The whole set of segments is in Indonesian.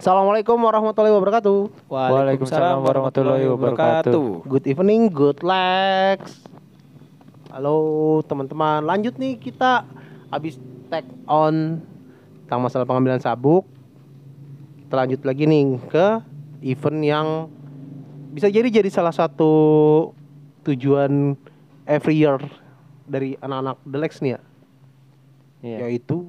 Assalamualaikum warahmatullahi wabarakatuh. Waalaikumsalam warahmatullahi wabarakatuh. Good evening, good legs. Halo teman-teman, lanjut nih kita habis tag on tentang masalah pengambilan sabuk. Kita lanjut lagi nih ke event yang bisa jadi jadi salah satu tujuan every year dari anak-anak The Lex nih ya, Iya. yaitu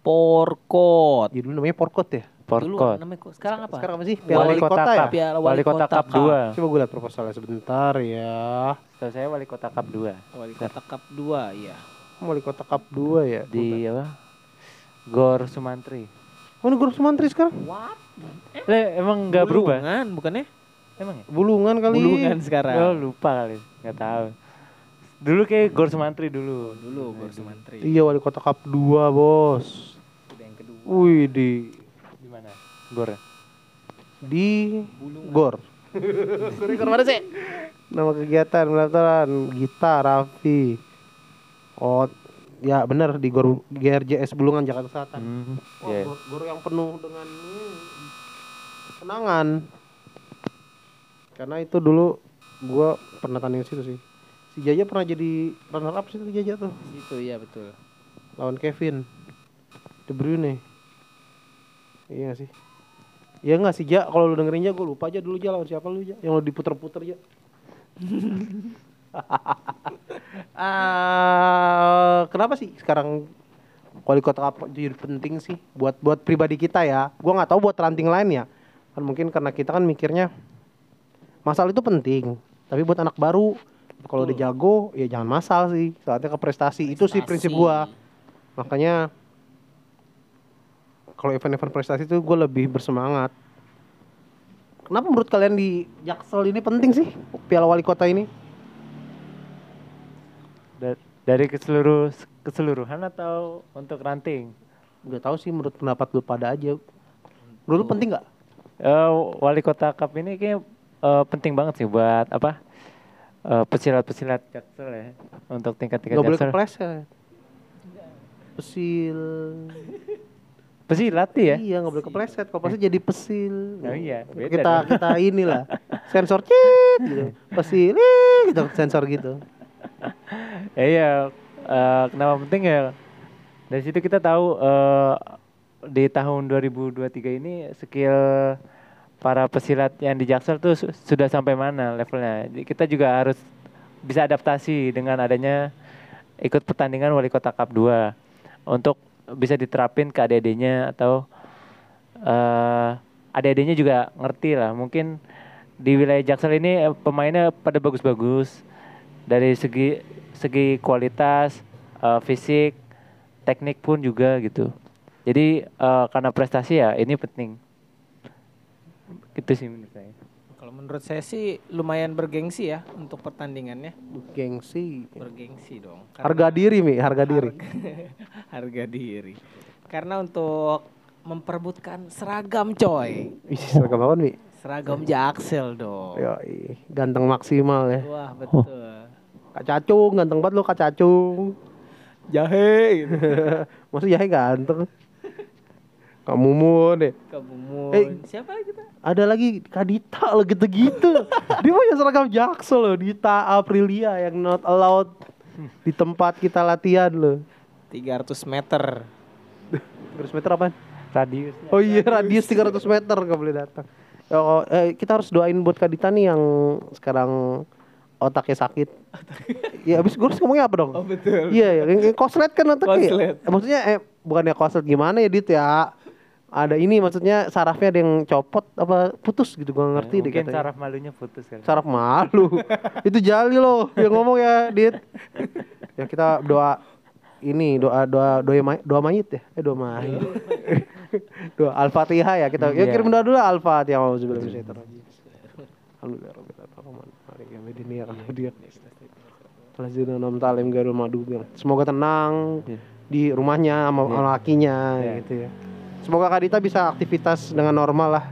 Porkot. jadi dulu namanya Porkot ya. Dulu Porkot. namanya kok- sekarang apa? Sekarang apa sih? Piala Wali Kota ya? Cup. Piala Wali Kota Cup 2. Coba gue lihat proposalnya sebentar ya. Setahu saya Wali Kota Cup 2 Wali Kota Cup 2 iya. Wali Kota Cup 2 ya. di apa? Gor Sumantri. Oh, ini Gor Sumantri sekarang? What? Le, emang nggak berubah? Bulungan bukannya? Emang ya? Bulungan kali. Bulungan Oh, sekarang. lupa kali. Nggak tahu. Dulu kayak Gor Sumantri dulu. Dulu Gor Sumantri. Iya, Wali Kota Cup 2, Bos. Udah yang kedua. Wih, di Di mana? Gor. ya? di Gor. Gor Gor mana sih? Nama kegiatan pendaftaran Gita Raffi. Oh, ya benar di Gor GRJS Bulungan Jakarta Selatan. Hmm. Wah, iya. gor, gor yang penuh dengan kenangan. Karena itu dulu gua pernah tanding situ sih. Si Jaja pernah jadi runner up sih tuh Jaja tuh Itu iya betul. lawan Kevin De Bruyne. Iya nggak sih? Iya nggak sih Ja? Kalau lu dengerin Ja, gue lupa aja dulu Ja lawan siapa lu Ja? Yang lu diputer-puter Ja. Ah, kenapa sih sekarang wali kota apa jadi penting sih buat buat pribadi kita ya? Gua nggak tahu buat ranting lain ya. Kan mungkin karena kita kan mikirnya masalah itu penting, tapi buat anak baru kalau udah jago ya jangan masal sih. Saatnya ke prestasi. Itu sih prinsip gua. Makanya kalau event-event prestasi itu gue lebih bersemangat. Kenapa menurut kalian di Jaksel ini penting sih Piala Wali Kota ini? Da- dari ke seluruh keseluruhan atau untuk ranting? Gak tahu sih menurut pendapat lu pada aja. Menurut lu penting nggak? Eh, Wali Kota Cup ini kayak eh, penting banget sih buat apa? eh, pesilat-pesilat Jaksel ya untuk tingkat-tingkat Gak boleh Jaksel. kepleset. Pesil. Pesilat ya? Iya nggak boleh kepleset. Kalau pleset jadi pesil. Oh iya, beda kita dong. kita inilah sensor cit gitu. Pesil gitu sensor gitu. Ya iya, eh, kenapa penting ya? Dari situ kita tahu eh, di tahun 2023 ini skill para pesilat yang di Jaksel tuh su- sudah sampai mana levelnya. Jadi Kita juga harus bisa adaptasi dengan adanya ikut pertandingan Wali Kota Cup 2 untuk bisa diterapin ke adik-adiknya atau eh adik-adiknya juga ngerti lah. Mungkin di wilayah Jaksel ini eh, pemainnya pada bagus-bagus. Dari segi segi kualitas eh, fisik teknik pun juga gitu. Jadi eh, karena prestasi ya ini penting. Itu sih menurut saya Kalau menurut saya sih lumayan bergengsi ya untuk pertandingannya. Gengsi. Bergengsi dong. Harga diri mi, harga diri. harga diri. Karena untuk memperebutkan seragam coy. Ih, seragam apa mi? Seragam Jaksel dong. Yo, ganteng maksimal ya. Wah, betul. Kak Cacung, ganteng banget lo Kak Cacung. Jahe gitu. Maksud Yahya ganteng. Kak Mumun deh. Kebumun. Eh, Siapa lagi kita? Ada lagi Kak Dita lo gitu-gitu. Dia punya seragam Jaksel loh, Dita Aprilia yang not allowed di tempat kita latihan loh. 300 meter. 300 meter apa? radius Oh iya, radius 300 meter gak boleh datang. Oh, eh, kita harus doain buat Kak Dita nih yang sekarang otaknya sakit. Iya, abis gue harus ngomongnya apa dong? Oh, betul. Iya, ya. koslet kan otaknya. Koslet. Eh, maksudnya eh bukannya koslet gimana ya Dit ya? Ada ini maksudnya sarafnya ada yang copot apa putus gitu gua ngerti deh katanya. saraf malunya putus kan Saraf malu. Itu jali loh yang ngomong ya, Dit. Ya kita doa ini doa doa doa may, doa mayit ya. Eh doa mayit. doa Al-Fatihah ya kita. Ya Iya. kirim doa dulu Al-Fatihah. Auzubillahi minasyaitonir rajim. Alhamdulillah rabbil alamin. Ya ya Semoga tenang Iya. di rumahnya sama Iya. lakinya Iya. gitu ya. Semoga Kak Dita bisa aktivitas dengan normal lah.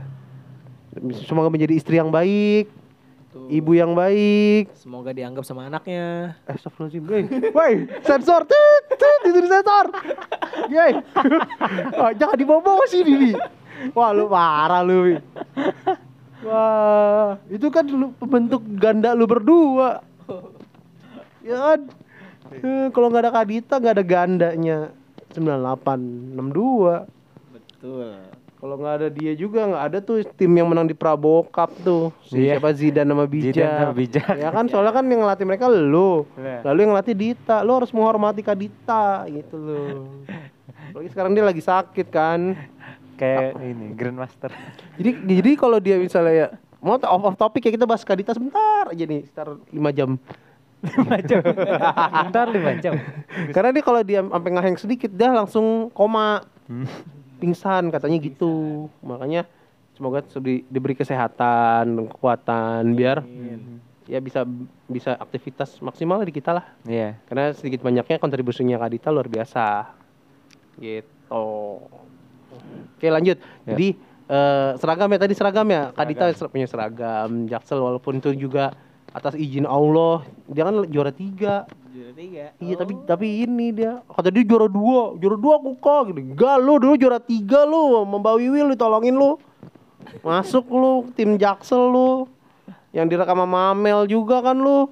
Semoga menjadi istri yang baik, Tuh. ibu yang baik. Semoga dianggap sama anaknya. Eh, Astagfirullahaladzim, woi, woi, sensor, tit, tit, itu di sensor, yey, oh, jangan dibawa-bawa sih, Bibi, Wah lu parah lu. Wah, itu kan lu pembentuk ganda lu berdua. Ya kan? Eh, Kalau nggak ada Kadita nggak ada gandanya 98 62. Betul. Kalau nggak ada dia juga nggak ada tuh tim yang menang di Prabowo Cup tuh. Si Iya. siapa Zidane sama Bijak. Zidane sama Bijak. Ya kan soalnya kan yang ngelatih mereka lu. Iya. Lalu yang ngelatih Dita, lu harus menghormati Kadita gitu loh. Apalagi sekarang dia lagi sakit kan. Kayak ini Grandmaster. Jadi jadi kalau dia misalnya ya mau off off topic ya kita bahas Kadita sebentar aja nih, sekitar 5 jam. 5 jam. Bentar 5 jam. Karena dia kalau dia sampai ngaheng sedikit dia langsung koma. Hmm. Pingsan katanya gitu. Makanya semoga di- diberi kesehatan dan kekuatan biar ya bisa bisa aktivitas maksimal di kita lah. Iya. Karena sedikit banyaknya kontribusinya Kadita luar biasa. Gitu. Oke lanjut. Ya. Jadi eh, seragam ya tadi seragam ya. Kadita ser- punya seragam. Jaksel walaupun itu juga atas izin Allah dia kan juara tiga. Juara tiga. Iya tapi tapi ini dia kata dia juara dua, juara dua aku kok gitu. Enggak lu dulu juara tiga lu, Mbak Wiwil ditolongin lu. Masuk lu tim Jaksel lu. Yang direkam sama Amel juga kan lu.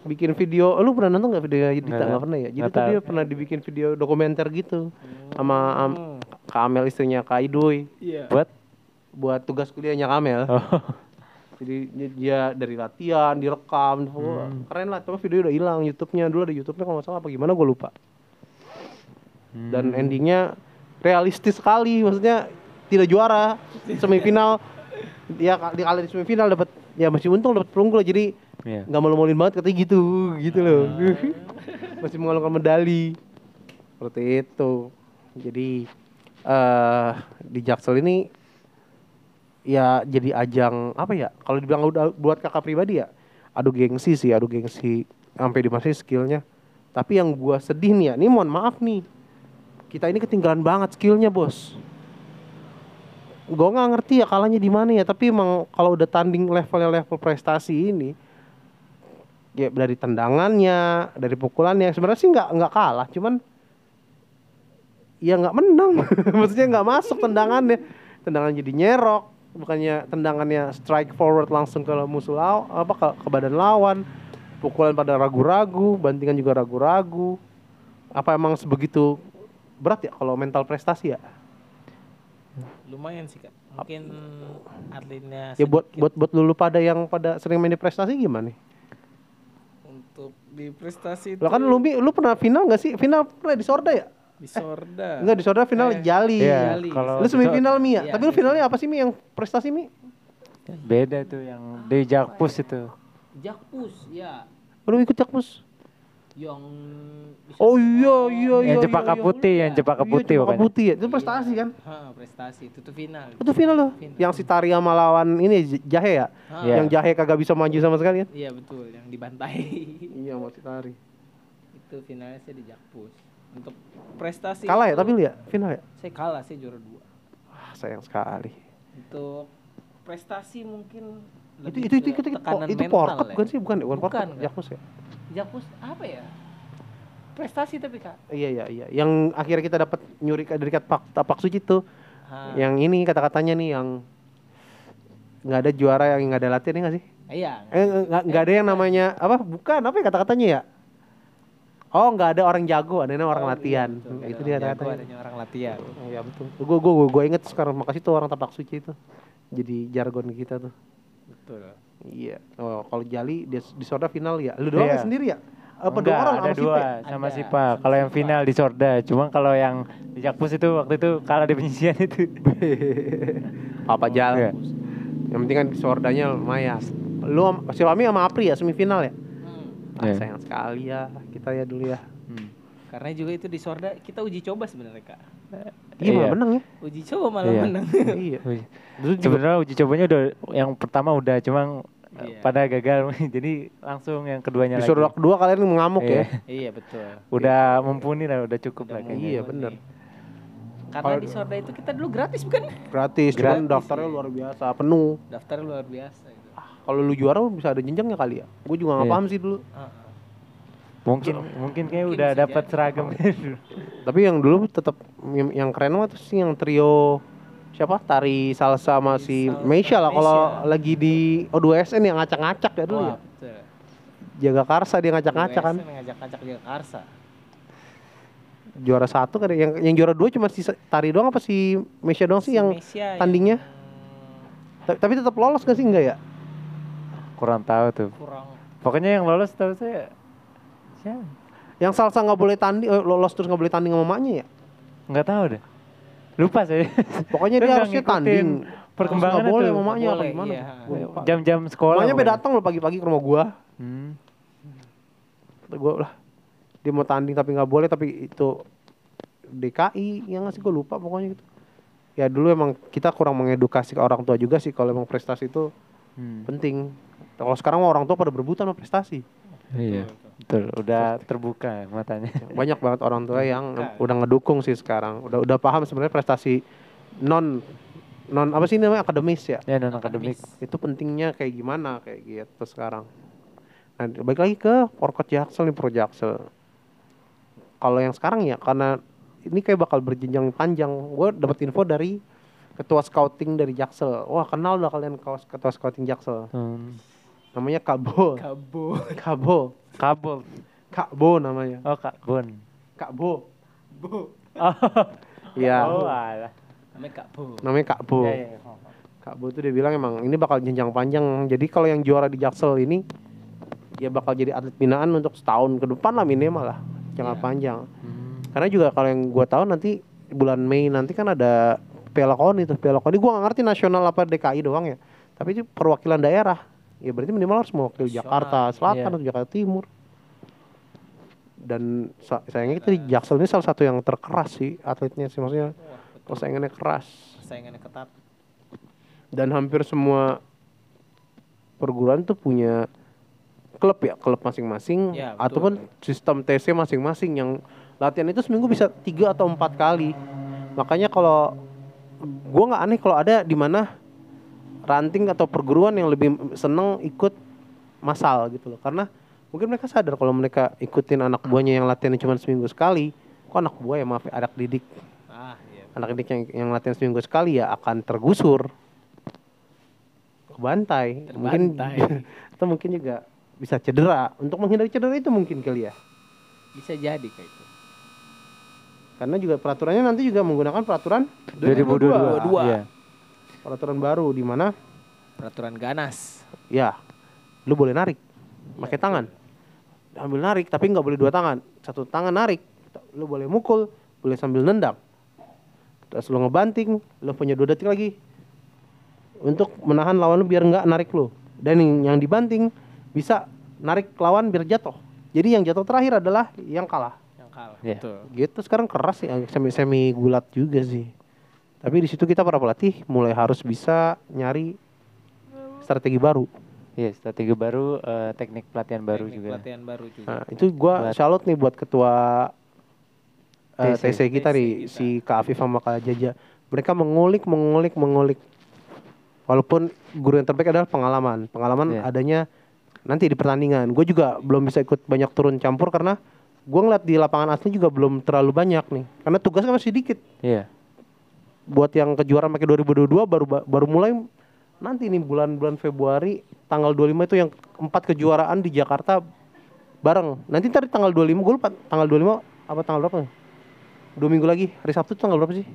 Bikin video, lu pernah nonton nggak video Dita? Nggak. Nggak pernah ya? Jadi tuh dia pernah dibikin video dokumenter gitu sama am- Kak Amel istrinya Kak Idoy Iya. Buat buat tugas kuliahnya Kak Amel. oh. Jadi dia, dari latihan, direkam, wah, keren lah. Tapi video udah hilang YouTube-nya dulu ada YouTube-nya kalau salah apa gimana gue lupa. Dan endingnya realistis sekali, maksudnya tidak juara semifinal. Dia di kali di semifinal dapat ya masih untung dapat perunggu lah. Jadi Iya. nggak malu-maluin banget katanya gitu, gitu loh. masih mengalungkan medali. Seperti itu. Jadi eh di Jaksel ini ya jadi ajang apa ya kalau dibilang udah buat kakak pribadi ya adu gengsi sih adu gengsi sampai di masih skillnya. Tapi yang gua sedih nih ya ini mohon maaf nih kita ini ketinggalan banget skillnya bos. Gua nggak ngerti ya kalahnya di mana ya tapi emang kalau udah tanding levelnya level prestasi ini ya dari tendangannya dari pukulannya sebenarnya sih nggak nggak kalah cuman ya nggak menang. Maksudnya nggak masuk tendangannya. Tendangan jadi nyerok bukannya tendangannya strike forward langsung ke musuh law apa ke, ke badan lawan pukulan pada ragu-ragu bantingan juga ragu-ragu. Apa emang sebegitu berat ya kalau mental prestasi ya? Lumayan sih kak. Mungkin atletnya ya buat buat buat lulu pada yang pada sering main di prestasi gimana nih? Untuk di prestasi lo kan lu lu pernah final nggak sih? Final pernah di Sorda ya di Sorda. Enggak di Sorda final Eh, Jali Iya, Jali. kalau lu semifinal Mi ya Iya, tapi lu finalnya apa sih Mi yang prestasi Mi beda tuh yang di Jakpus itu. Jakpus ya lu ikut Jakpus yang Oh iya iya iya. Yang iya, Jepaka iya. Putih, yang Jepaka Iya, Putih Jepaka pokoknya. Putih ya. Itu prestasi kan? Ha, prestasi itu tuh final. Itu final loh. Final. Yang si Tari sama lawan ini Jahe ya? Ha, Iya. Yang Jahe kagak bisa maju sama sekali kan? Iya betul, yang dibantai. Iya sama si Tari. itu finalnya saya di Jakpus. Untuk prestasi Kalah ya itu, tapi lu ya final ya? saya kalah saya juara dua. Wah, sayang sekali. Untuk prestasi mungkin Itu lebih itu itu itu itu, tekanan itu mental Porkep ya. bukan sih? Bukan, bukan Bukan, Porkep, Kak. Jakpus ya? Jakpus apa ya? Prestasi tapi kak. Iya iya iya. Yang akhirnya kita dapat nyuri dari kata Pak Tapak Suci tuh. Ha, Yang ini kata-katanya nih yang nggak ada juara yang nggak ada latihan ya nggak sih? iya. Eh nggak nggak ada yang namanya apa? Bukan apa ya kata-katanya ya? Oh nggak ada orang jago, ada orang Oh, iya, latihan. betul. itu Ada dia kata-katanya. adanya orang latihan. Oh, Iya betul. Gue gue gue gue inget sekarang makasih tuh orang tapak suci itu. Jadi jargon kita tuh. Betul. Iya. Oh kalau Jali di, di Sorda final ya. Lu doang Iya. ya sendiri ya? Apa Enggak, dua orang ada sama dua Sipe? sama Ada, Sipa. Kalau yang final di Sorda, cuma kalau yang di Jakpus itu waktu itu kalah di penyisian itu. Apa Jal? Iya. Yang penting kan Sordanya lumayan. Lu si Fami sama Apri ya semifinal ya? Ah, Iya. sayang sekali ya kita ya dulu ya. Hmm. Karena juga itu di Sorda kita uji coba sebenarnya kak. Iya, Iya. malah menang ya. Uji coba malah Iya. menang. iya. Sebenarnya uji cobanya udah yang pertama udah cuma Iya. pada gagal jadi langsung yang keduanya di lagi. Sorda kedua kalian mengamuk Iya. ya. iya betul. Udah mumpuni lah, udah cukup Udah lah kayaknya. Iya bener. Karena di Sorda itu kita dulu gratis bukan? Gratis, cuman Gratis, daftarnya iya. luar biasa, penuh. Daftarnya luar biasa. Kalau lu juara bisa ada jenjangnya kali ya. Gue juga nggak Iya. paham sih dulu. Heeh. Mungkin mungkin kayak Mungkin udah dapat seragam. Tapi yang dulu tetap yang, yang keren mah tuh sih yang trio siapa tari salsa sama si Salsa Meisha lah kalau lagi di O2SN yang ngacak-ngacak ya dulu Wah, ya. betul. Jaga Karsa dia ngacak-ngacak kan. USN Ngajak-ngajak dia Karsa. Juara satu kan yang yang juara dua cuma si tari doang apa si Meisha doang sih yang Indonesia tandingnya? yang ta- tapi tetap lolos gak sih enggak ya? Kurang tahu tuh. kurang Pokoknya yang lolos tahu saya siapa? Yang salsa nggak boleh tanding eh, lolos terus nggak boleh tanding sama maknya ya? Nggak tahu deh. Lupa saya. Pokoknya dia harusnya tanding. perkembangannya Nggak boleh tuh. maknya apa gimana? iya. Jam-jam sekolah. Makanya pokoknya. datang loh pagi-pagi ke rumah gua. Hmm. Kata gua lah dia mau tanding tapi nggak boleh tapi itu DKI yang ngasih gue lupa pokoknya gitu ya dulu emang kita kurang mengedukasi ke orang tua juga sih kalau emang prestasi itu Hmm. penting kalau sekarang mah orang tua pada berebutan sama prestasi. Iya. Betul, udah terbuka matanya. banyak banget orang tua yang udah ngedukung sih sekarang. Udah udah paham sebenarnya prestasi non non apa sih namanya akademis ya? Ya non akademik. itu pentingnya kayak gimana kayak gitu sekarang. Nah balik lagi ke Porkot Jaksel nih Pro Jaksel. Kalau yang sekarang ya karena ini kayak bakal berjenjang panjang. Gue dapat info dari ketua scouting dari Jaksel. Wah kenal lah kalian ketua scouting Jaksel. Hmm. Namanya Kabo Kabo Kabel. Kabo namanya Oh, Kak Bon. Kabo bu Oh. iya Oh, alah. namanya Kak Bu namanya Kabo Ya, ya, ya. Kak Bu tuh dia bilang emang ini bakal jenjang panjang. Jadi kalau yang juara di Jaksel ini ya bakal jadi atlet binaan untuk setahun ke depan lah minimal lah. Jangan Iya. panjang. Hmm. Karena juga kalau yang gua tahu nanti bulan Mei nanti kan ada Piala KONI tuh. Piala KONI gua gak ngerti nasional apa DKI doang ya. Tapi itu perwakilan daerah. Ya berarti minimal harus mewakili. Jakarta Selatan Iya. atau Jakarta Timur. Dan sa- sayangnya kita di Jaksel ini salah satu yang terkeras sih atletnya sih maksudnya Wah, betul. persaingannya keras Persaingannya ketat dan hampir semua perguruan tuh punya klub ya klub masing-masing Ya, betul. ataupun sistem TC masing-masing yang latihan itu seminggu bisa tiga atau empat kali makanya kalau gua nggak aneh kalau ada di mana ranting atau perguruan yang lebih seneng ikut masal gitu loh karena mungkin mereka sadar kalau mereka ikutin anak buahnya yang latihannya cuma seminggu sekali kok anak buah ya maaf ya, anak didik ah iya anak didik yang, yang latihan seminggu sekali ya akan tergusur kebantai mungkin Terbantai. atau mungkin juga bisa cedera untuk menghindari cedera itu mungkin kali ya bisa jadi kayak itu karena juga peraturannya nanti juga menggunakan peraturan 2022. 2022. Iya. Peraturan baru di mana? Peraturan ganas. Ya lu boleh narik pakai tangan. Ambil narik tapi nggak boleh dua tangan. Satu tangan narik lu boleh mukul boleh sambil nendang. Terus lu ngebanting lu punya dua detik lagi untuk menahan lawan lu biar nggak narik lu. Dan yang, dibanting bisa narik lawan biar jatuh. Jadi yang jatuh terakhir adalah yang kalah. Yang kalah Iya. betul. Gitu sekarang keras sih semi semi gulat juga sih tapi di situ kita para pelatih mulai harus bisa nyari strategi baru Iya, strategi baru, eh, teknik pelatihan baru Teknik juga. pelatihan baru juga Nah, itu gua salut nih buat ketua eh, TC. TC kita TC nih kita. si Kak Afif sama Kak Jaja. Mereka mengulik, mengulik, mengulik. Walaupun guru yang terbaik adalah pengalaman. Pengalaman Iya. adanya nanti di pertandingan. Gue juga belum bisa ikut banyak turun campur karena gue ngeliat di lapangan asli juga belum terlalu banyak nih. Karena tugasnya masih dikit. Iya. Buat yang kejuaraan pakai 2022 baru baru mulai nanti nih bulan-bulan Februari tanggal 25 itu yang empat kejuaraan di Jakarta bareng. Nanti ntar di tanggal 25 gue lupa tanggal 25 apa tanggal berapa? Dua minggu lagi hari Sabtu tanggal berapa sih?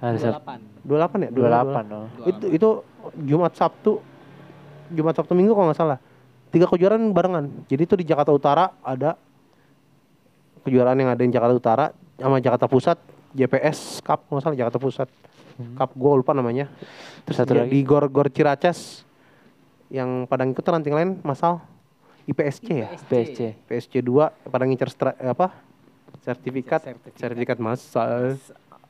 Hari Sabtu 28 28 ya? 28 oh. Itu itu Jumat Sabtu Jumat Sabtu Minggu kalau nggak salah. Tiga kejuaraan barengan. Jadi itu di Jakarta Utara ada kejuaraan yang ada di Jakarta Utara sama Jakarta Pusat JPS Cup kalau nggak salah Jakarta Pusat Hmm. Cup gue lupa namanya. Terus Satu di, lagi? di Gor Gor Ciracas yang pada ngikut ranting lain masal IPSC ya. PSC. PSC 2 pada ngincer eh, apa? Sertifikat Sertifikat. sertifikat masal.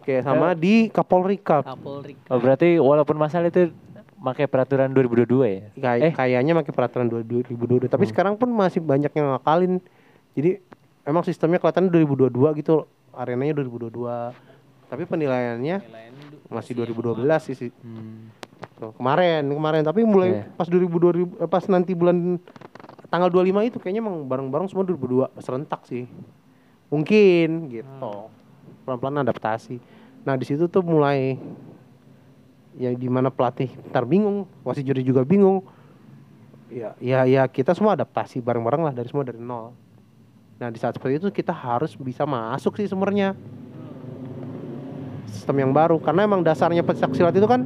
Kayak sama di Kapolri Cup. Kapolri Oh, berarti walaupun masalah itu pakai peraturan 2022 ya? Kay- Eh. kayaknya pakai peraturan 2022 tapi sekarang pun masih banyak yang ngakalin jadi emang sistemnya kelihatan 2022 gitu arenanya 2022 tapi penilaiannya masih yang 2012 sih sih. Hmm. Tuh, kemarin kemarin. Tapi mulai Iya. pas 2022 eh, pas nanti bulan tanggal 25 itu kayaknya emang bareng-bareng semua 2022 serentak sih. Mungkin gitu. Pelan-pelan adaptasi. Nah di situ tuh mulai yang di mana pelatih ntar bingung wasit juri juga bingung. Ya ya ya kita semua adaptasi bareng-bareng lah dari semua dari nol. Nah di saat seperti itu kita harus bisa masuk sih sebenarnya sistem yang baru karena emang dasarnya pencak silat itu kan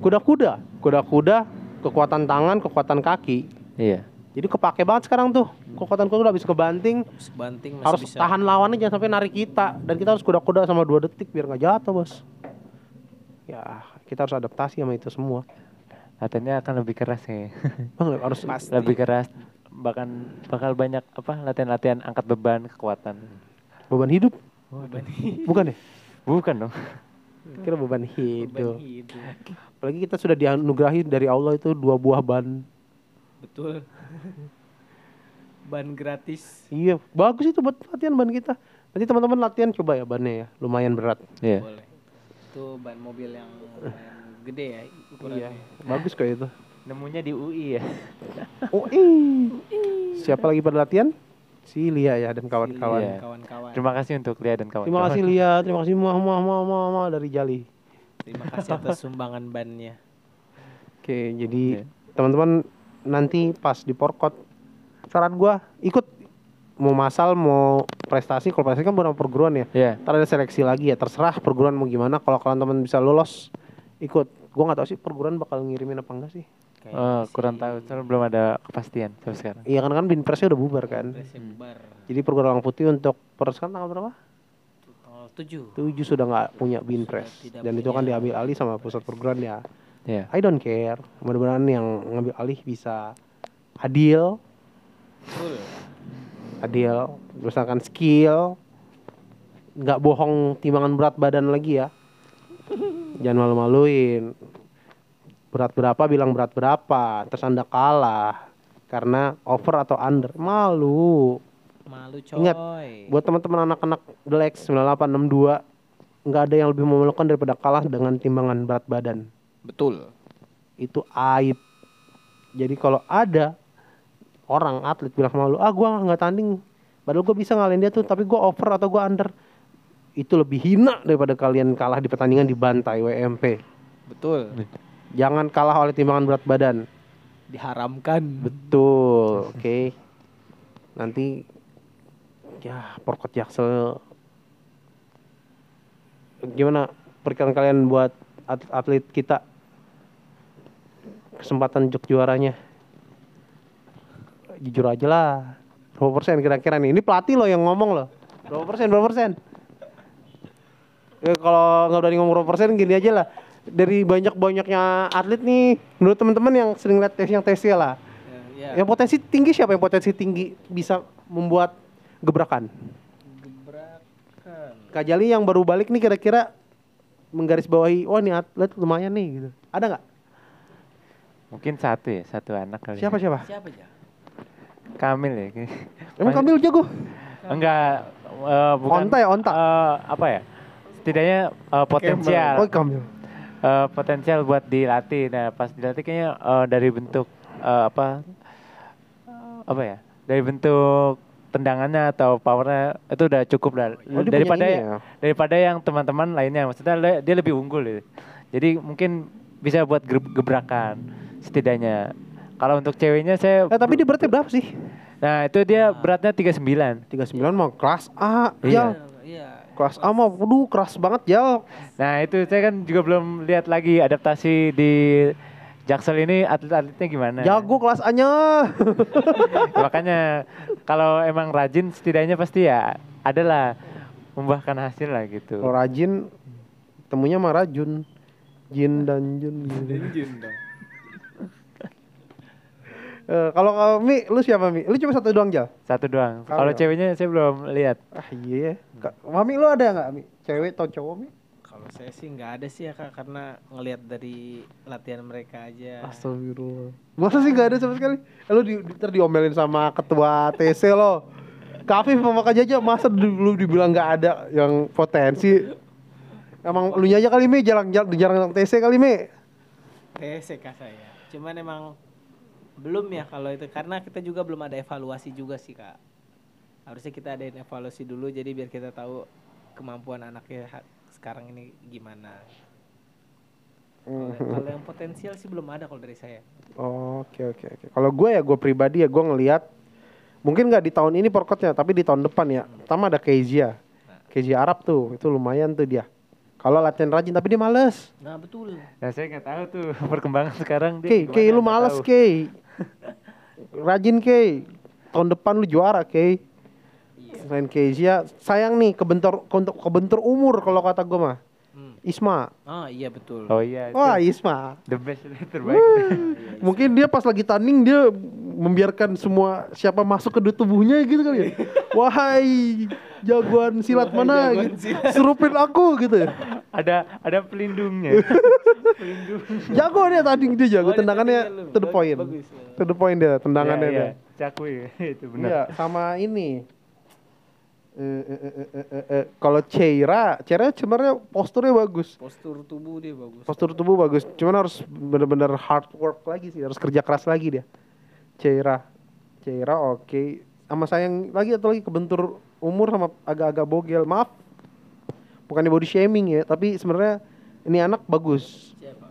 kuda-kuda kuda-kuda kekuatan tangan kekuatan kaki Iya. jadi kepake banget sekarang tuh kekuatan kuda udah habis kebanting banting masih harus bisa. tahan lawannya jangan sampai narik kita dan kita harus kuda-kuda sama dua detik biar nggak jatuh bos ya kita harus adaptasi sama itu semua Latihannya akan lebih keras ya. Bang, harus Pasti. lebih keras bahkan bakal banyak apa latihan-latihan angkat beban kekuatan. beban hidup Beban bukan ya Bukan dong. kira beban beban hidup hidup. apalagi kita sudah dianugerahi dari Allah itu dua buah ban Betul. Ban gratis. iya bagus itu buat latihan ban kita nanti teman-teman latihan coba ya bannya ya lumayan berat Iya. Boleh. Itu ban mobil yang lumayan gede ya ukurannya. iya bagus kok itu Nemunya di UI ya. oh ih. siapa lagi pada latihan si Lia ya dan kawan-kawan Iya. Kawan-kawan. Terima kasih untuk Lia dan kawan-kawan. terima kasih Lia terima kasih mah mah mah mah mah dari Jali Terima kasih atas sumbangan bannya. oke jadi Iya. teman-teman nanti pas di porkot saran gua ikut mau masal mau prestasi kalau prestasi kan bukan perguruan ya Iya. ntar ada seleksi lagi ya terserah perguruan mau gimana kalau kalian teman bisa lolos ikut gua nggak tahu sih perguruan bakal ngirimin apa enggak sih Kayaknya Oh, kurang tahu. Soalnya belum ada kepastian sampai sekarang. iya kan kan binpresnya udah bubar kan bubar. jadi perguruan putih untuk pers kan tanggal berapa Tanggal 7. tujuh sudah nggak punya binpres dan itu kan diambil alih sama pusat perguruan ya Iya. I don't care mudah-mudahan yang ngambil alih bisa adil Betul. adil berdasarkan skill nggak bohong timbangan berat badan lagi ya jangan malu-maluin berat berapa bilang berat berapa terus anda kalah karena over atau under. Malu. Malu coy. Ingat, buat teman-teman anak-anak Delex 9862 nggak ada yang lebih memalukan daripada kalah dengan timbangan berat badan. Betul. itu aib. Jadi kalau ada orang atlet bilang malu ah gua nggak tanding. Padahal gue bisa ngalahin dia tuh tapi gua over atau gua under. Itu lebih hina daripada kalian kalah di pertandingan dibantai WMP Betul. Jangan kalah oleh timbangan berat badan. Diharamkan. betul oke. Nanti ya porkot jaksel. Gimana perkiraan kalian buat at- atlet kita? Kesempatan jok juaranya. Jujur aja lah. Berapa persen kira-kira nih? Ini pelatih loh yang ngomong loh. Berapa persen berapa persen? Ya, kalau nggak berani ngomong berapa persen gini aja lah dari banyak-banyaknya atlet nih menurut teman-teman yang sering lihat tes yang tesnya lah Ya, yang potensi tinggi siapa yang potensi tinggi bisa membuat gebrakan gebrakan. Kak Jali yang baru balik nih kira-kira menggarisbawahi wah nih atlet lumayan nih gitu ada nggak Mungkin satu ya, satu anak kali. siapa siapa Siapa aja? Kamil ya. emang Kamil jago Enggak eh, bukan Onta ya, onta? eh, apa ya? Setidaknya eh, potensial. oh Kamil eh, potensial buat dilatih. Nah, pas dilatih kayaknya eh, dari bentuk eh, apa apa ya? Dari bentuk tendangannya atau powernya itu udah cukup lah. Oh, daripada ini ya? daripada yang teman-teman lainnya. Maksudnya dia lebih unggul gitu. Jadi mungkin bisa buat ge- gebrakan setidaknya. Kalau untuk ceweknya saya eh tapi dia beratnya berapa sih Nah, itu dia beratnya 39. 39 mah kelas A Iya. ya. Kelas A mah waduh keras banget ya Nah, itu saya kan juga belum lihat lagi adaptasi di Jaksel ini atlet-atletnya gimana. jago kelas A nya Makanya kalau emang rajin setidaknya pasti ya adalah membuahkan hasil lah gitu. kalau rajin temunya mah rajun Jin dan Jun gitu. Eh, kalau kami lu siapa Mi? Lu cuma satu doang Jal? Satu doang. Kalau- Kalau ceweknya saya belum lihat. Ah iya ya. Kak, Mami lu ada nggak Mi? Cewek atau cowok Mi? Kalau saya sih nggak ada sih ya kak karena ngelihat dari latihan mereka aja. Astagfirullah. Masa sih gak ada sama sekali? Eh, Lu di, di, ntar diomelin sama ketua TC lo. Kafif sama Kak Jaja masa dulu dibilang nggak ada yang potensi? Emang lu aja kali Mi jarang jarang, jarang TC kali Mi. TC kak saya. Cuman emang belum ya kalau itu karena kita juga belum ada evaluasi juga sih kak. Harusnya kita ada evaluasi dulu jadi biar kita tahu kemampuan anaknya sekarang ini gimana. Hmm. Kalau yang potensial sih belum ada kalau dari saya. Oke oke oke. Kalau gue ya gue pribadi ya gue ngelihat mungkin nggak di tahun ini porkotnya tapi di tahun depan ya. Pertama ada Kezia. Kezia Arab tuh itu lumayan tuh dia. Kalau latihan rajin tapi dia males. Nah betul. Nah saya nggak tahu tuh perkembangan sekarang dia Kei, Kei lu males. Kei. Rajin Kei. Tahun depan lu juara Kei. Iya. Selain Kezia, sayang nih kebentur untuk kebentur umur kalau kata gue mah. Hmm. Isma. Ah iya betul. Oh iya. itu Wah Isma. the best terbaik. Mungkin dia pas lagi tanding dia membiarkan semua siapa masuk ke tubuhnya gitu kali ya. Wahai jagoan silat mana jagoan gitu. Serupin aku gitu. ada ada pelindungnya. Pelindung. Jago dia tanding dia jago Oh, tendangannya to the point. bagus, ya. To the point dia tendangannya Iya, dia. iya. Cakwe itu benar. Iya, sama ini. Eh, eh, eh, eh, eh, eh, Kalau Ceira, Ceira sebenarnya posturnya bagus. Postur tubuh dia bagus. Postur tubuh bagus, cuman harus bener-bener hard work lagi sih, harus kerja keras lagi dia. Ceira, Ceira oke. Sama sayang lagi atau lagi kebentur umur sama agak-agak bogel. Maaf, bukannya body shaming ya, tapi sebenarnya ini anak bagus. Siapa?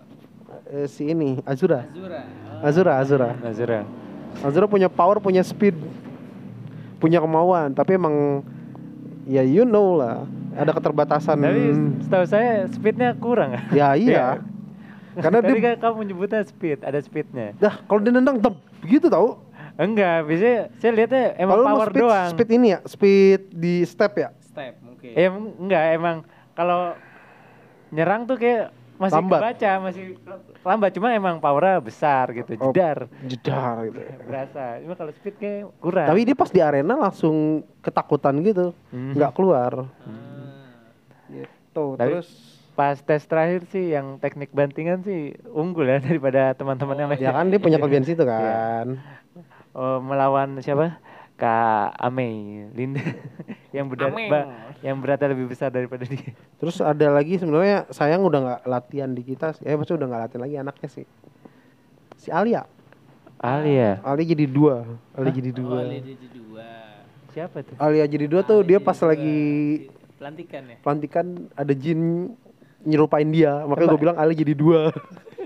Eh, si ini Azura, Azura. Oh. Azura, Azura. Nazira. Azura punya power, punya speed, punya kemauan, tapi emang ya you know lah, ada keterbatasan. Tapi setahu saya speednya kurang. Ya iya. Karena Tadi dia kan kamu menyebutnya speed, ada speednya. dah kalau dia nendang tem gitu tau. Enggak, biasanya saya lihatnya emang Kalau lu mau power speed, doang. speed ini ya, speed di step ya. Step mungkin. Em- enggak, emang kalau nyerang tuh kayak masih Lambat. kebaca, masih lambat. Cuma emang powernya besar gitu, Oh. jedar. Jedar gitu. Berasa. Cuma kalau speed kayak kurang. Tapi dia pas di arena langsung ketakutan gitu, Mhm. nggak keluar. Ah. Gitu. Tapi- Terus pas tes terakhir sih yang teknik bantingan sih unggul ya daripada teman-teman yang lain. ya kan dia punya kelebihan situ kan. Oh, melawan siapa? Kak Amei, Linda yang berat ba- yang beratnya lebih besar daripada dia. Terus ada lagi sebenarnya sayang udah nggak latihan di kita, sih. eh maksudnya udah nggak latihan lagi anaknya sih. Si Alia, Alia. Alia jadi dua, Alia jadi Oh, dua. Lady di dua. Siapa tuh? Alia jadi dua tuh Ah, dia jadi pas dua. lagi pelantikan ya. pelantikan ada jin nyerupain dia, makanya gue bilang Alia jadi dua,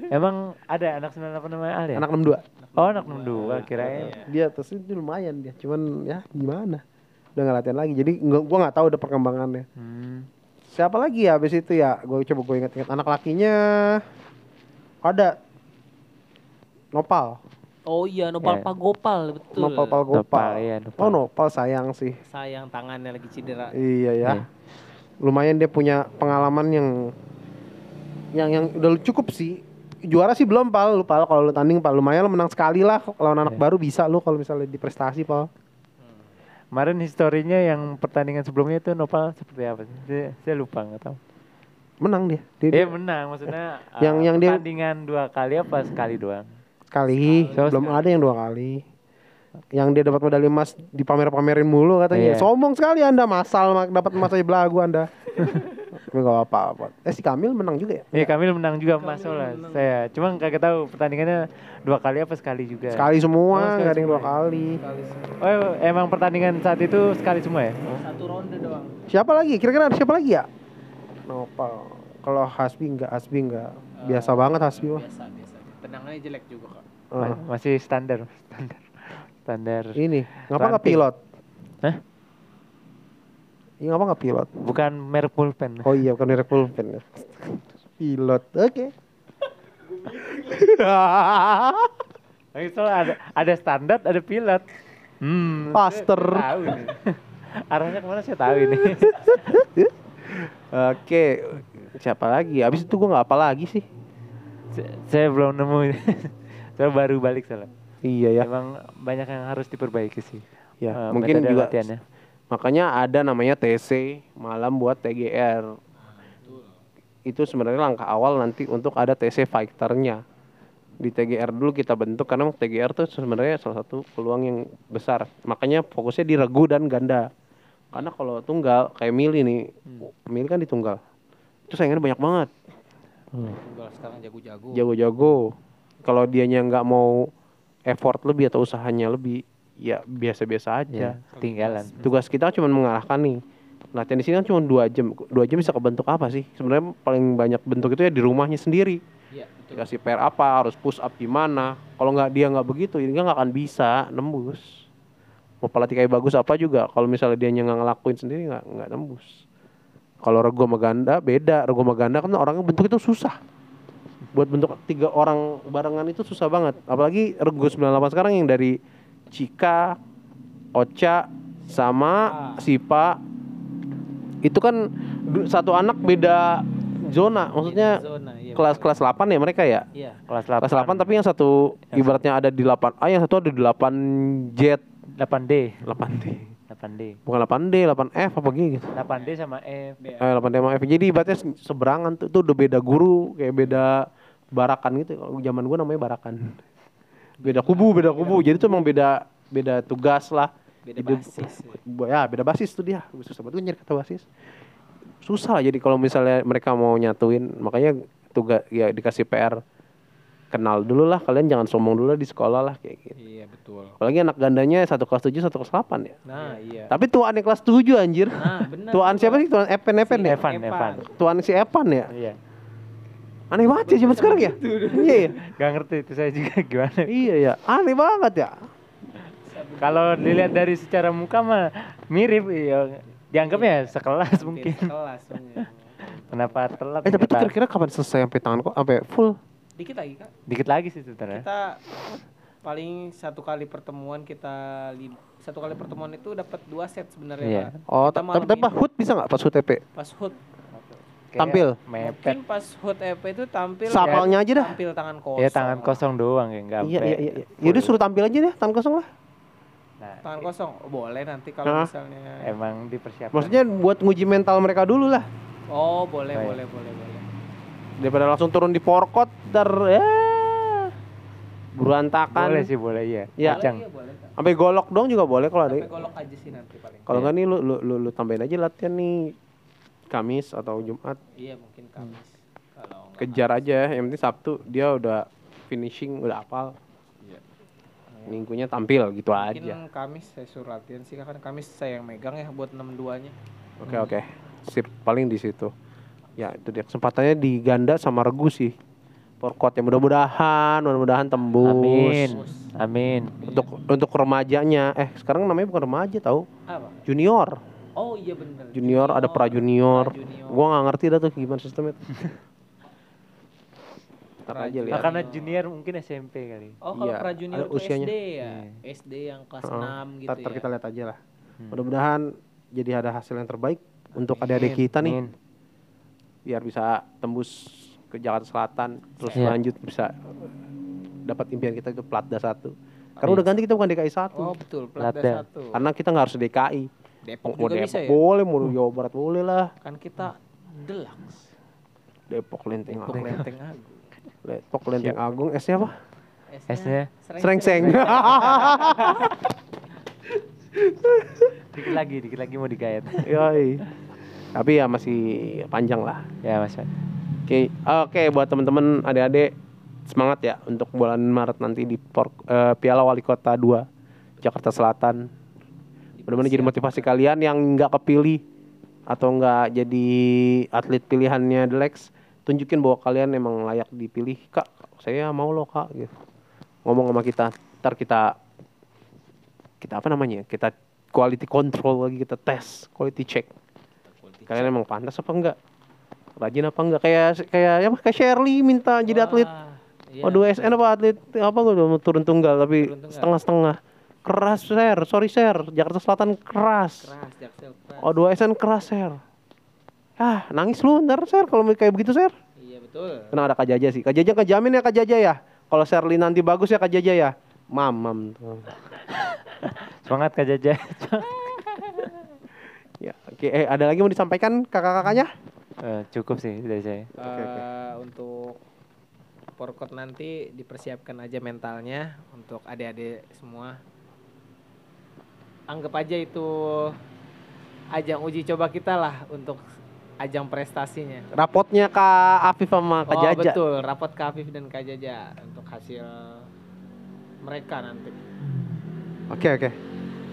Emang ada anak 98 namanya Alia? anak 62 Oh, anak 62 kirain. Iya. Dia terus itu lumayan dia, cuman ya gimana? Udah nggak latihan lagi, jadi nggak, gua nggak tahu udah perkembangannya. Hmm. Siapa lagi ya abis itu ya? Gue coba gue ingat-ingat anak lakinya ada Nopal, Oh iya, Nopal Ya. Pagopal betul. Nopal Pal Nopal, Gopal. iya, Nopal. Oh Nopal sayang sih. Sayang tangannya lagi cedera. Iya ya. Iya. Lumayan dia punya pengalaman yang yang yang udah cukup sih. Juara sih belum pal, lu pal kalau lu tanding pal lumayan lu menang sekali lah lawan anak Iya. baru bisa lu kalau misalnya di prestasi pal. Kemarin historinya yang pertandingan sebelumnya itu Nopal seperti apa sih? Saya, saya lupa nggak tahu. Menang dia. Dia, Dia dia menang maksudnya Yang- uh, yang dia- pertandingan dua kali apa sekali doang? sekali, Sekali. belum ada yang dua kali. Yang dia dapat medali emas dipamer-pamerin mulu katanya. Iya. Sombong sekali Anda masal dapat emas aja belagu Anda. Tapi gak apa-apa. Eh si Kamil menang juga ya? Iya Kamil menang juga Mas Sola. Saya cuma kagak tahu pertandingannya dua kali apa sekali juga. Sekali Oh, semua, sekali nggak ada yang dua semua kali. Sekali semua. Oh emang pertandingan saat itu sekali semua ya? Satu ronde doang. Siapa lagi? Kira-kira ada siapa lagi ya? Nopal. Kalau Hasbi enggak, Hasbi enggak. Biasa Eh, banget Hasbi mah. Biasa, biasa. Tendangannya jelek juga kok. Eh, Ma- Masih standar, standar, standar. ini, ngapa nggak Ranting. pilot? Hah? Ini ngapa nggak pilot? Bukan merek pulpen. Oh iya, bukan direct pulpen. Pilot, oke. Tapi soalnya ada ada standar, ada pilot. Hmm. Pastor. Tahu ini. Arahnya ke mana saya tahu ini. Oke, siapa lagi? Abis itu gua nggak apa lagi sih. Saya- saya belum nemu ini. saya baru balik salah. Iya ya. Emang banyak yang harus diperbaiki sih. Ya, Eh, mungkin juga latihannya. Makanya ada namanya TC malam buat TGR. Itu sebenarnya langkah awal nanti untuk ada TC fighternya. Di TGR dulu kita bentuk karena TGR tuh sebenarnya salah satu peluang yang besar. Makanya fokusnya di regu dan ganda. Karena kalau tunggal kayak Mili nih, Mili kan di tunggal. Itu saingannya banyak banget. Tunggal sekarang jago-jago. Jago-jago. Kalau dianya nggak mau effort lebih atau usahanya lebih, ya biasa-biasa aja. Ya, ketinggalan. Tugas kita cuma mengalahkan nih. Latihan di sini kan cuma dua jam. Dua jam bisa kebentuk apa sih? Sebenarnya paling banyak bentuk itu ya di rumahnya sendiri. Betul. dikasih PR apa harus push up gimana. Kalau nggak dia nggak begitu dia nggak akan bisa nembus. Mau pelatih kayak bagus apa juga kalau misalnya dia nggak ngelakuin sendiri nggak nggak nembus. Kalau rego sama ganda beda. Rego sama ganda kan orangnya bentuk itu susah. Buat bentuk tiga orang barengan itu susah banget. Apalagi rego 98 sekarang yang dari Cika Ocha sama Sipa itu kan satu anak beda zona maksudnya Zona, iya, kelas kelas 8 ya mereka ya Iya. Kelas 8. kelas 8 tapi yang satu ibaratnya ada di 8A yang satu ada di 8 jet 8D. 8D 8D. bukan 8D 8F apa gitu 8D sama F. Iya. eh 8D sama F jadi ibaratnya se- seberangan tuh tuh udah beda guru kayak beda barakan gitu kalau zaman gua namanya barakan beda kubu beda kubu jadi tuh emang beda beda tugas lah Beda Hidup- basis. ya. Ya beda basis tuh dia susah banget nyari kata basis susah jadi kalau misalnya mereka mau nyatuin makanya tugas ya dikasih PR kenal dulu lah kalian jangan sombong dulu di sekolah lah kayak gitu Iya, betul. apalagi anak gandanya satu kelas 7 satu kelas 8 ya Nah, iya. tapi tuan kelas 7 anjir Nah, benar. tuan siapa sih tuan Epen Epen Si ya Evan, Evan. tuan si Epan ya Iya. Aneh banget ya zaman sekarang ya iya ya Gak ngerti itu saya juga gimana. iya ya aneh banget ya Kalau dilihat dari secara muka mah mirip ya. Dianggapnya sekelas mungkin. Kelas. bener. Kenapa telat? eh tapi itu kira-kira kapan selesai sampai tangan kok sampai full Dikit lagi, Kak. Dikit lagi sih sebenarnya. Kita paling satu kali pertemuan kita satu kali pertemuan itu dapat dua set sebenarnya Iya. Pak. oh tapi tapi. Hut bisa nggak pas Hut TP pas HUT Kayak tampil. Mepet. mungkin pas HUT EP itu tampil Sapalnya aja dah. tampil tangan kosong Ya tangan kosong doang ya enggak iya iya iya iya. yaudah suruh tampil aja deh tangan kosong lah Nah, tangan kosong Oh, boleh nanti kalau Hah? misalnya emang dipersiapkan. maksudnya buat nguji mental mereka dulu lah oh boleh Baik. boleh boleh boleh daripada langsung turun di porkot ter ya berantakan boleh sih boleh iya. Ya. Ajang. Boleh, iya, boleh sampai golok dong juga boleh kalau ada sampai golok aja sih nanti paling kalau nggak nih lu, lu lu lu tambahin aja latihan nih Kamis atau Jumat? Iya mungkin Kamis. Kalau nggak kejar aja yang penting Sabtu dia udah finishing udah apal Iya. minggunya tampil gitu mungkin aja. Kamis saya suruh latihan sih kan Kamis saya yang megang ya buat 62 nya oke oke. Sip paling di situ. Ya itu dia. Kesempatannya di ganda sama regu sih. Porkot ya mudah-mudahan mudah-mudahan tembus. Amin. Amin. untuk untuk remajanya. Eh sekarang namanya bukan remaja tahu apa? Junior oh iya bener junior ada pra junior pra-junior. gua nggak ngerti dah tuh gimana sistemnya tuh. Ntar aja lihat Nah, karena junior mungkin SMP kali. Oh kalau Iya, pra junior usianya. SD ya, Iya. SD yang kelas Heeh. 6 gitu ya. kita lihat aja lah Hmm. mudah-mudahan jadi ada hasil yang terbaik untuk adik-adik kita nih Amin. biar bisa tembus ke Jakarta Selatan terus Iya. lanjut bisa dapat impian kita itu Platda satu karena Amin. udah ganti kita bukan DKI satu Oh betul, Platda Platda. satu. karena kita nggak harus DKI Depok mau juga Depok bisa ya. boleh mau Jawa Barat boleh lah Kan kita deluxe. Depok Lenteng Depok Agung Lenteng Agung. Depok Lenteng Agung S-nya apa S-nya? Serengseng Dikit lagi, dikit lagi mau digayat. Yoi. tapi ya masih panjang lah ya, Mas. Oke, oke buat teman-teman adik-adik semangat ya untuk bulan Maret nanti di Por- eh, Piala Wali Kota 2 Jakarta Selatan. Mudah-mudahan jadi motivasi kalian yang nggak kepilih atau nggak jadi atlet pilihannya The Lex, tunjukin bahwa kalian emang layak dipilih. Kak, saya mau loh kak. Gitu. Ngomong sama kita, ntar kita kita apa namanya? Kita quality control lagi kita tes, quality check. Kalian emang pantas apa enggak? Rajin apa enggak? Kayak kayak ya kayak Shirley minta jadi atlet. Iya. Waduh SN apa atlet apa gue udah turun tunggal tapi setengah-setengah. Keras share, sorry share. Jakarta Selatan keras. Keras, Jaksel keras. Oh dua SN keras share. Ah nangis lu ntar share kalau kayak begitu share. Iya betul. Karena ada Kak Jaja sih. Kak Jaja kejamin ya Kak Jaja ya. Kalau Shirley nanti bagus ya Kak Jaja ya. Mamam tuh. Semangat Kak Jaja. Ya, oke. Eh, ada lagi mau disampaikan kakak-kakaknya? Eh, cukup sih dari saya. Eh, untuk porkot nanti dipersiapkan aja mentalnya untuk adik-adik semua. Anggap aja itu ajang uji coba kita lah untuk ajang prestasinya. Rapotnya Kak Afif sama Kak oh Jaja. betul, rapot Kak Afif dan Kak Jaja untuk hasil mereka nanti. Oke oke.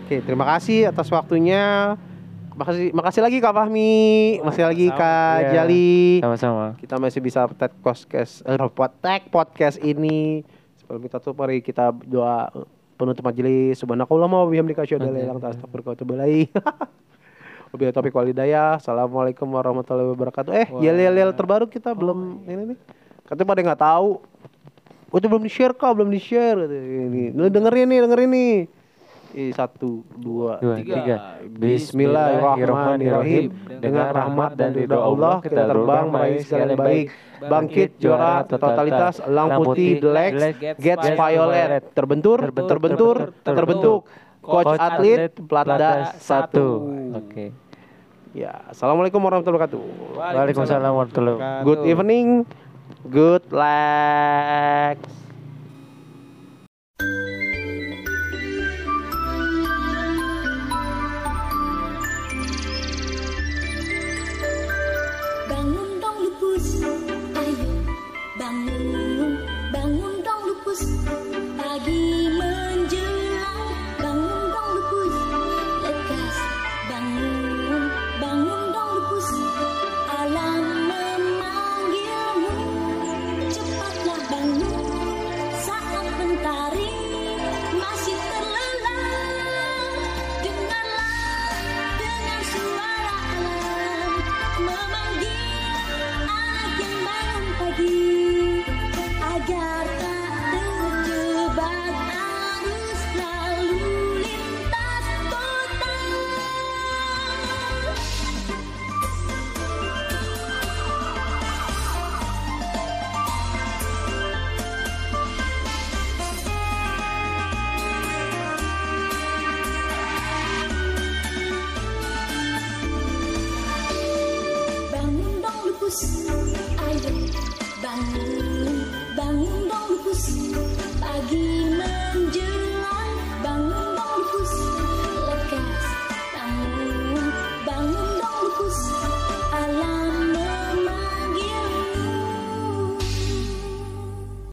Oke terima kasih atas waktunya. makasih makasih lagi Kak Fahmi, makasih lagi. Kak Iya. Jali. Sama-sama. Kita masih bisa tag podcast eh, podcast ini. Sebelum kita tutup mari kita doa penutup majelis. Subhanakallahumma wa bihamdika asyhadu an la ilaha illa anta astaghfiruka wa atubu ilaik. Wabillahi taufiq wal hidayah. Assalamualaikum warahmatullahi wabarakatuh. Eh, yel yel yel terbaru kita belum ini nih. Katanya pada nggak tahu. Oh, itu belum di-share kok, belum di-share. Ini, lu dengerin nih, dengerin nih. Eh, satu, dua, Dua, tiga. tiga. Bismillahirrahmanirrahim. Dengan rahmat dan ridho Allah kita terbang meraih segala yang baik. Bangkit juara totalitas elang putih the legs gets violet terbentur terbentur terbentuk coach atlet platda satu. Oke. Ya, assalamualaikum warahmatullahi wabarakatuh. Waalaikumsalam warahmatullahi wabarakatuh. Good evening, good legs.